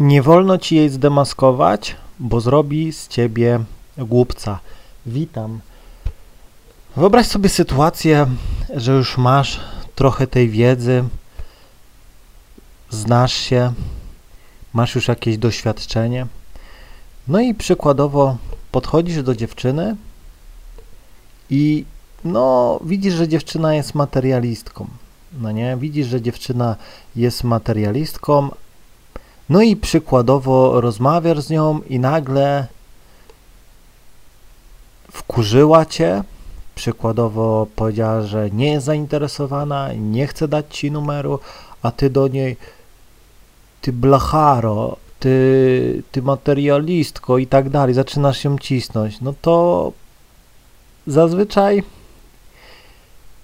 Nie wolno ci jej zdemaskować, bo zrobi z ciebie głupca. Witam. Wyobraź sobie sytuację, że już masz trochę tej wiedzy, znasz się, masz już jakieś doświadczenie. No i przykładowo podchodzisz do dziewczyny i no widzisz, że dziewczyna jest materialistką. No nie, widzisz, że dziewczyna jest materialistką, no i przykładowo rozmawiasz z nią i nagle wkurzyła cię, przykładowo powiedziała, że nie jest zainteresowana, nie chce dać ci numeru, a ty do niej ty blacharo, ty, ty materialistko i tak dalej, zaczynasz się cisnąć, no to zazwyczaj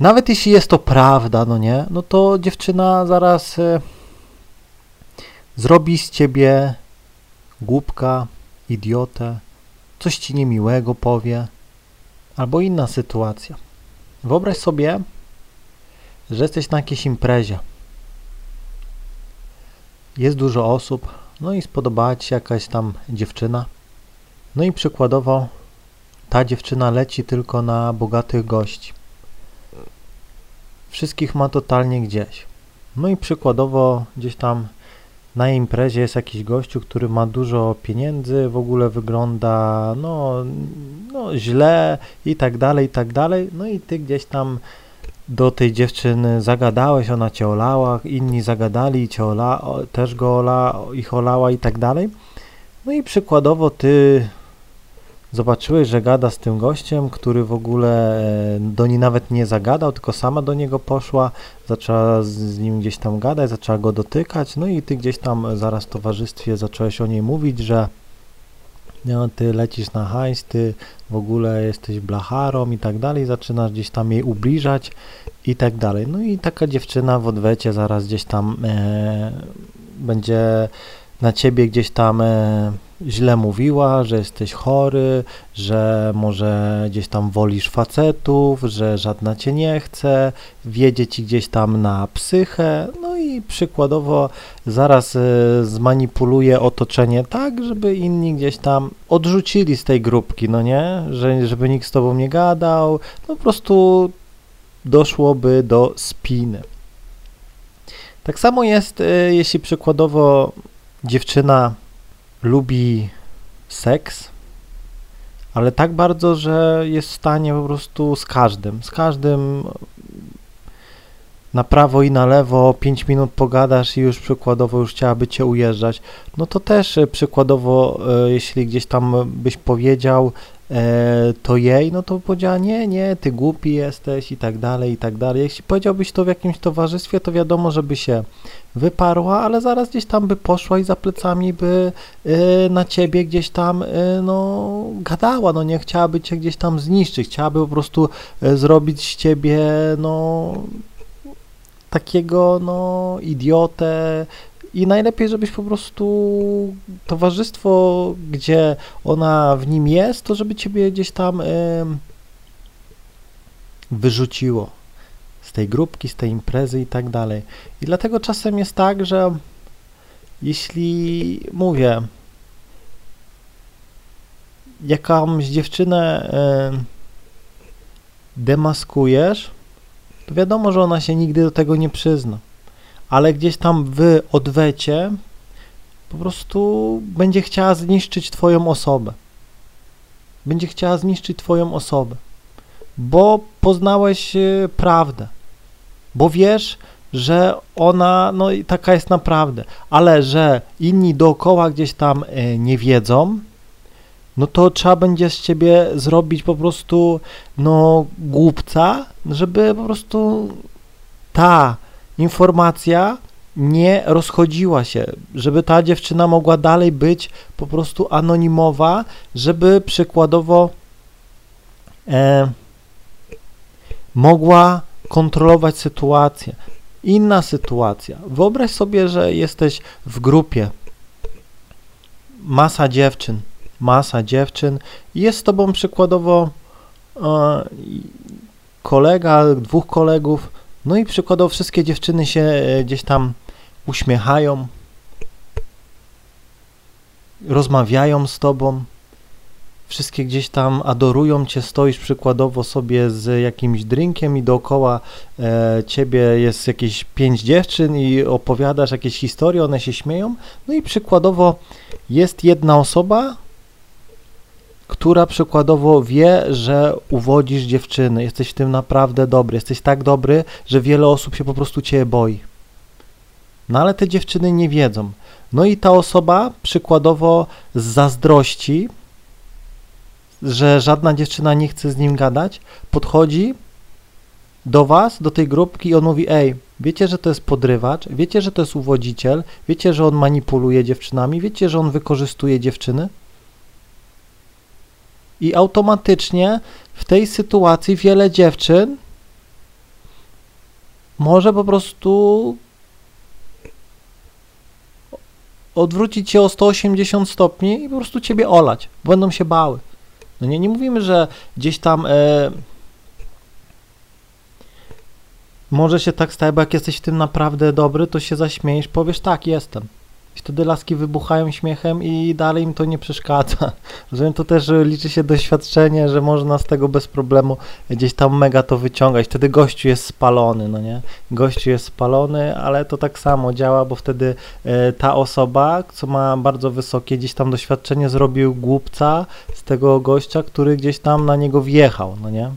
nawet jeśli jest to prawda, no nie, no to dziewczyna zaraz e, zrobi z ciebie głupka, idiotę, coś ci niemiłego powie, albo inna sytuacja. Wyobraź sobie, że jesteś na jakiejś imprezie. Jest dużo osób, no i spodobała ci się jakaś tam dziewczyna. No i przykładowo ta dziewczyna leci tylko na bogatych gości. Wszystkich ma totalnie gdzieś. No i przykładowo gdzieś tam na imprezie jest jakiś gościu, który ma dużo pieniędzy, w ogóle wygląda no, no źle i tak dalej, i tak dalej. No i ty gdzieś tam do tej dziewczyny zagadałeś, ona cię olała, inni zagadali i cię ola, też go ola, ich olała i tak dalej. No i przykładowo ty zobaczyłeś, że gada z tym gościem, który w ogóle e, do niej nawet nie zagadał, tylko sama do niego poszła, zaczęła z nim gdzieś tam gadać, zaczęła go dotykać, no i ty gdzieś tam zaraz w towarzystwie zacząłeś o niej mówić, że no, ty lecisz na hajs, ty w ogóle jesteś blacharą i tak dalej, zaczynasz gdzieś tam jej ubliżać i tak dalej. No i taka dziewczyna w odwecie zaraz gdzieś tam e, będzie na ciebie gdzieś tam e, źle mówiła, że jesteś chory, że może gdzieś tam wolisz facetów, że żadna cię nie chce, wiedzie ci gdzieś tam na psychę, no i przykładowo zaraz y, zmanipuluje otoczenie tak, żeby inni gdzieś tam odrzucili z tej grupki, no nie, że, żeby nikt z tobą nie gadał, no po prostu doszłoby do spiny. Tak samo jest, y, jeśli przykładowo dziewczyna lubi seks, ale tak bardzo, że jest w stanie po prostu z każdym, z każdym na prawo i na lewo, 5 minut pogadasz i już przykładowo już chciałaby cię ujeżdżać, no to też e, przykładowo, e, jeśli gdzieś tam byś powiedział to jej, no to powiedziała nie, nie, ty głupi jesteś i tak dalej, i tak dalej. Jeśli powiedziałbyś to w jakimś towarzystwie, to wiadomo, żeby się wyparła, ale zaraz gdzieś tam by poszła i za plecami by na ciebie gdzieś tam no gadała, no nie chciałaby cię gdzieś tam zniszczyć, chciałaby po prostu zrobić z ciebie no takiego, no, idiotę i najlepiej, żebyś po prostu towarzystwo, gdzie ona w nim jest, to żeby ciebie gdzieś tam y, wyrzuciło z tej grupki, z tej imprezy i tak dalej. I dlatego czasem jest tak, że jeśli mówię, jakąś dziewczynę y, demaskujesz, to wiadomo, że ona się nigdy do tego nie przyzna. Ale gdzieś tam w odwecie po prostu będzie chciała zniszczyć Twoją osobę. Będzie chciała zniszczyć Twoją osobę, bo poznałeś e, prawdę, bo wiesz, że ona, no i taka jest naprawdę, ale że inni dookoła gdzieś tam e, nie wiedzą, no to trzeba będzie z ciebie zrobić po prostu, no, głupca, żeby po prostu ta informacja nie rozchodziła się, żeby ta dziewczyna mogła dalej być po prostu anonimowa, żeby przykładowo e, mogła kontrolować sytuację. Inna sytuacja. Wyobraź sobie, że jesteś w grupie, masa dziewczyn, masa dziewczyn. Jest z tobą przykładowo e, kolega, dwóch kolegów, no i przykładowo wszystkie dziewczyny się e, gdzieś tam uśmiechają. rozmawiają z tobą, wszystkie gdzieś tam adorują cię, stoisz przykładowo sobie z jakimś drinkiem i dookoła e, ciebie jest jakieś pięć dziewczyn i opowiadasz jakieś historie, one się śmieją, no i przykładowo jest jedna osoba, która przykładowo wie, że uwodzisz dziewczyny, jesteś w tym naprawdę dobry, jesteś tak dobry, że wiele osób się po prostu cię boi. No ale te dziewczyny nie wiedzą. No i ta osoba przykładowo z zazdrości, że żadna dziewczyna nie chce z nim gadać, podchodzi do was, do tej grupki i on mówi, ej, wiecie, że to jest podrywacz, wiecie, że to jest uwodziciel, wiecie, że on manipuluje dziewczynami, wiecie, że on wykorzystuje dziewczyny? I automatycznie w tej sytuacji wiele dziewczyn może po prostu odwrócić się o 180 stopni i po prostu ciebie olać. Będą się bały. No nie, nie mówimy, że gdzieś tam e, może się tak stać, bo jak jesteś w tym naprawdę dobry, to się zaśmiejesz, powiesz tak, jestem. I wtedy laski wybuchają śmiechem i dalej im to nie przeszkadza. Rozumiem, to też liczy się doświadczenie, że można z tego bez problemu gdzieś tam mega to wyciągać. Wtedy gościu jest spalony, no nie? Gościu jest spalony, ale to tak samo działa, bo wtedy e, ta osoba, co ma bardzo wysokie gdzieś tam doświadczenie, zrobił głupca z tego gościa, który gdzieś tam na niego wjechał, no nie?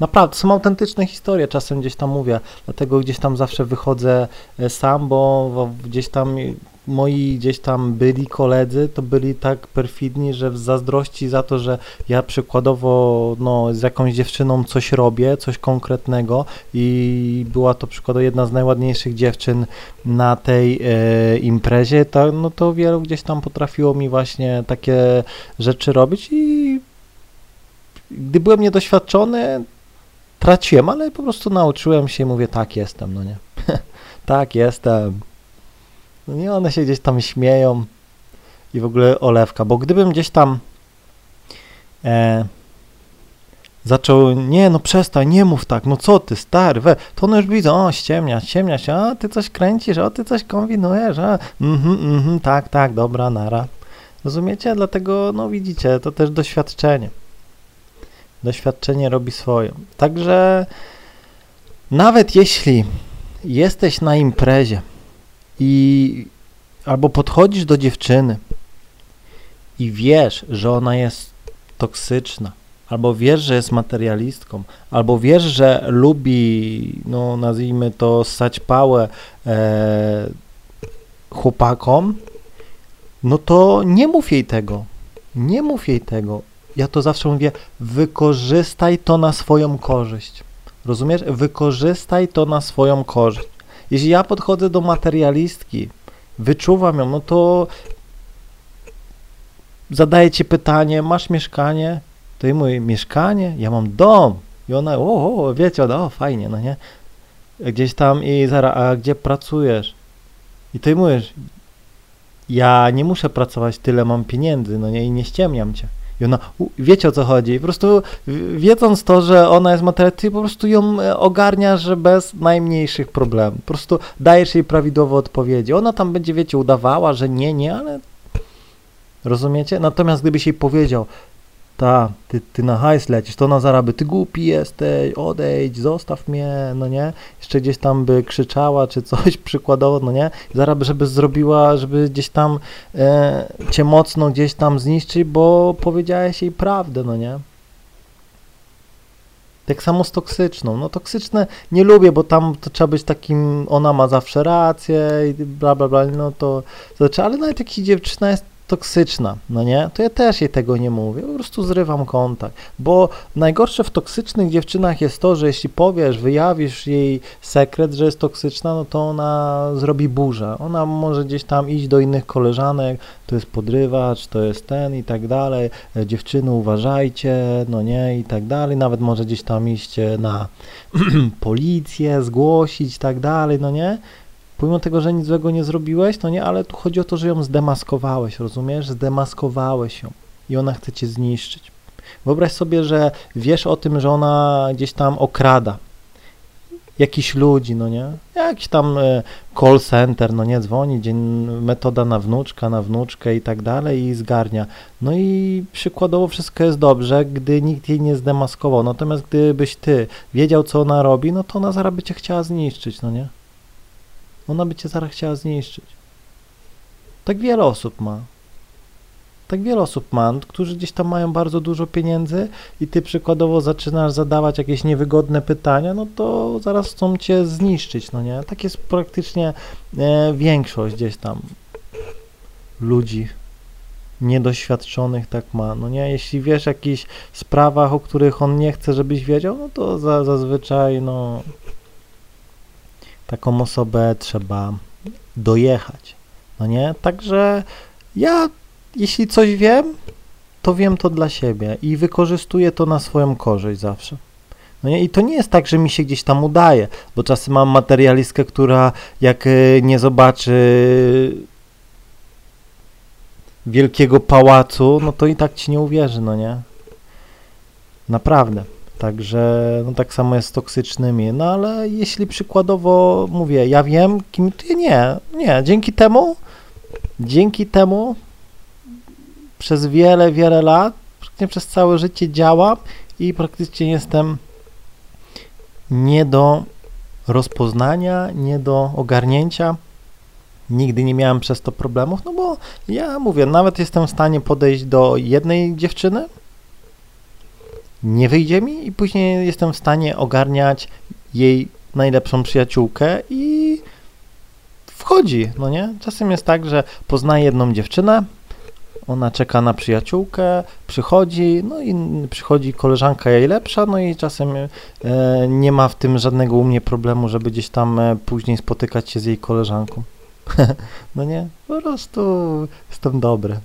Naprawdę, są autentyczne historie, czasem gdzieś tam mówię, dlatego gdzieś tam zawsze wychodzę e, sam, bo gdzieś tam moi gdzieś tam byli koledzy, to byli tak perfidni, że w zazdrości za to, że ja przykładowo no, z jakąś dziewczyną coś robię, coś konkretnego i była to przykładowo jedna z najładniejszych dziewczyn na tej e, imprezie, to, no to wielu gdzieś tam potrafiło mi właśnie takie rzeczy robić i gdy byłem niedoświadczony, traciłem, ale po prostu nauczyłem się i mówię, tak jestem, no nie. tak jestem. No nie, one się gdzieś tam śmieją i w ogóle olewka, bo gdybym gdzieś tam e, zaczął, nie no przestań, nie mów tak, no co ty, stary, we, to one już widzą, o ściemnia, ściemnia się, a ty coś kręcisz, o ty coś kombinujesz, a mhm, mhm, tak, tak, dobra, nara. Rozumiecie? Dlatego, no widzicie, to też doświadczenie. Doświadczenie robi swoje. Także nawet jeśli jesteś na imprezie, i albo podchodzisz do dziewczyny i wiesz, że ona jest toksyczna, albo wiesz, że jest materialistką, albo wiesz, że lubi, no nazwijmy to, ssać pałę e, chłopakom, no to nie mów jej tego. Nie mów jej tego. Ja to zawsze mówię, wykorzystaj to na swoją korzyść. Rozumiesz? Wykorzystaj to na swoją korzyść. Jeśli ja podchodzę do materialistki, wyczuwam ją, no to zadaję ci pytanie, masz mieszkanie? To jej mówię, mieszkanie? Ja mam dom. I ona, o, o wiecie, o, fajnie, no nie? Gdzieś tam i zaraz, a gdzie pracujesz? I ty mówisz, ja nie muszę pracować, tyle mam pieniędzy, no nie, i nie ściemniam cię. I ona, wiecie o co chodzi. Po prostu wiedząc to, że ona jest materialna, ty po prostu ją e, ogarniasz bez najmniejszych problemów. Po prostu dajesz jej prawidłowe odpowiedzi. Ona tam będzie, wiecie, udawała, że nie, nie, ale rozumiecie? Natomiast gdybyś jej powiedział, ta, ty, ty na hajs lecisz, to ona zaraby, ty głupi jesteś, odejdź, zostaw mnie, no nie? Jeszcze gdzieś tam by krzyczała, czy coś przykładowo, no nie? Zaraby, żeby zrobiła, żeby gdzieś tam e, cię mocno gdzieś tam zniszczyć, bo powiedziałeś jej prawdę, no nie? Tak samo z toksyczną. No toksyczne nie lubię, bo tam to trzeba być takim, ona ma zawsze rację i bla bla bla, no to, to znaczy, ale nawet jak dziewczyna jest toksyczna, no nie, to ja też jej tego nie mówię, po prostu zrywam kontakt, bo najgorsze w toksycznych dziewczynach jest to, że jeśli powiesz, wyjawisz jej sekret, że jest toksyczna, no to ona zrobi burzę, ona może gdzieś tam iść do innych koleżanek, to jest podrywacz, to jest ten i tak dalej, e, dziewczyny uważajcie, no nie, i tak dalej, nawet może gdzieś tam iść na policję, zgłosić i tak dalej, no nie, pomimo tego, że nic złego nie zrobiłeś, no nie, ale tu chodzi o to, że ją zdemaskowałeś, rozumiesz? Zdemaskowałeś ją i ona chce cię zniszczyć. Wyobraź sobie, że wiesz o tym, że ona gdzieś tam okrada. jakichś ludzi, no nie? Jakiś tam e, call center, no nie, dzwoni, dzień, metoda na wnuczka, na wnuczkę i tak dalej i zgarnia. No i przykładowo wszystko jest dobrze, gdy nikt jej nie zdemaskował. Natomiast gdybyś ty wiedział, co ona robi, no to ona zaraz by cię chciała zniszczyć, no nie? Ona by cię zaraz chciała zniszczyć. Tak wiele osób ma. Tak wiele osób ma, którzy gdzieś tam mają bardzo dużo pieniędzy i ty przykładowo zaczynasz zadawać jakieś niewygodne pytania, no to zaraz chcą cię zniszczyć, no nie? Tak jest praktycznie e, większość gdzieś tam ludzi niedoświadczonych tak ma, no nie? Jeśli wiesz o jakichś sprawach, o których on nie chce, żebyś wiedział, no to za, zazwyczaj, no taką osobę trzeba dojechać, no nie? Także ja jeśli coś wiem, to wiem to dla siebie i wykorzystuję to na swoją korzyść zawsze. No nie? I to nie jest tak, że mi się gdzieś tam udaje, bo czasem mam materialistkę, która jak y, nie zobaczy wielkiego pałacu, no to i tak ci nie uwierzy, no nie? Naprawdę. Także no tak samo jest z toksycznymi. No ale jeśli przykładowo mówię, ja wiem, kim ty nie, nie, dzięki temu, dzięki temu przez wiele, wiele lat, praktycznie przez całe życie działam i praktycznie jestem nie do rozpoznania, nie do ogarnięcia. Nigdy nie miałem przez to problemów, no bo ja mówię, nawet jestem w stanie podejść do jednej dziewczyny, nie wyjdzie mi i później jestem w stanie ogarniać jej najlepszą przyjaciółkę i wchodzi, no nie? Czasem jest tak, że poznaję jedną dziewczynę, ona czeka na przyjaciółkę, przychodzi, no i przychodzi koleżanka jej lepsza, no i czasem e, nie ma w tym żadnego u mnie problemu, żeby gdzieś tam e, później spotykać się z jej koleżanką. no nie, po prostu jestem dobry.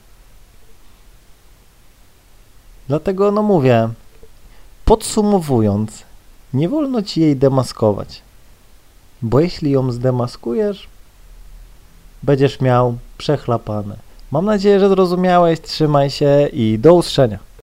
Dlatego, no mówię, podsumowując, nie wolno ci jej demaskować, bo jeśli ją zdemaskujesz, będziesz miał przechlapane. Mam nadzieję, że zrozumiałeś. Trzymaj się i do usłyszenia.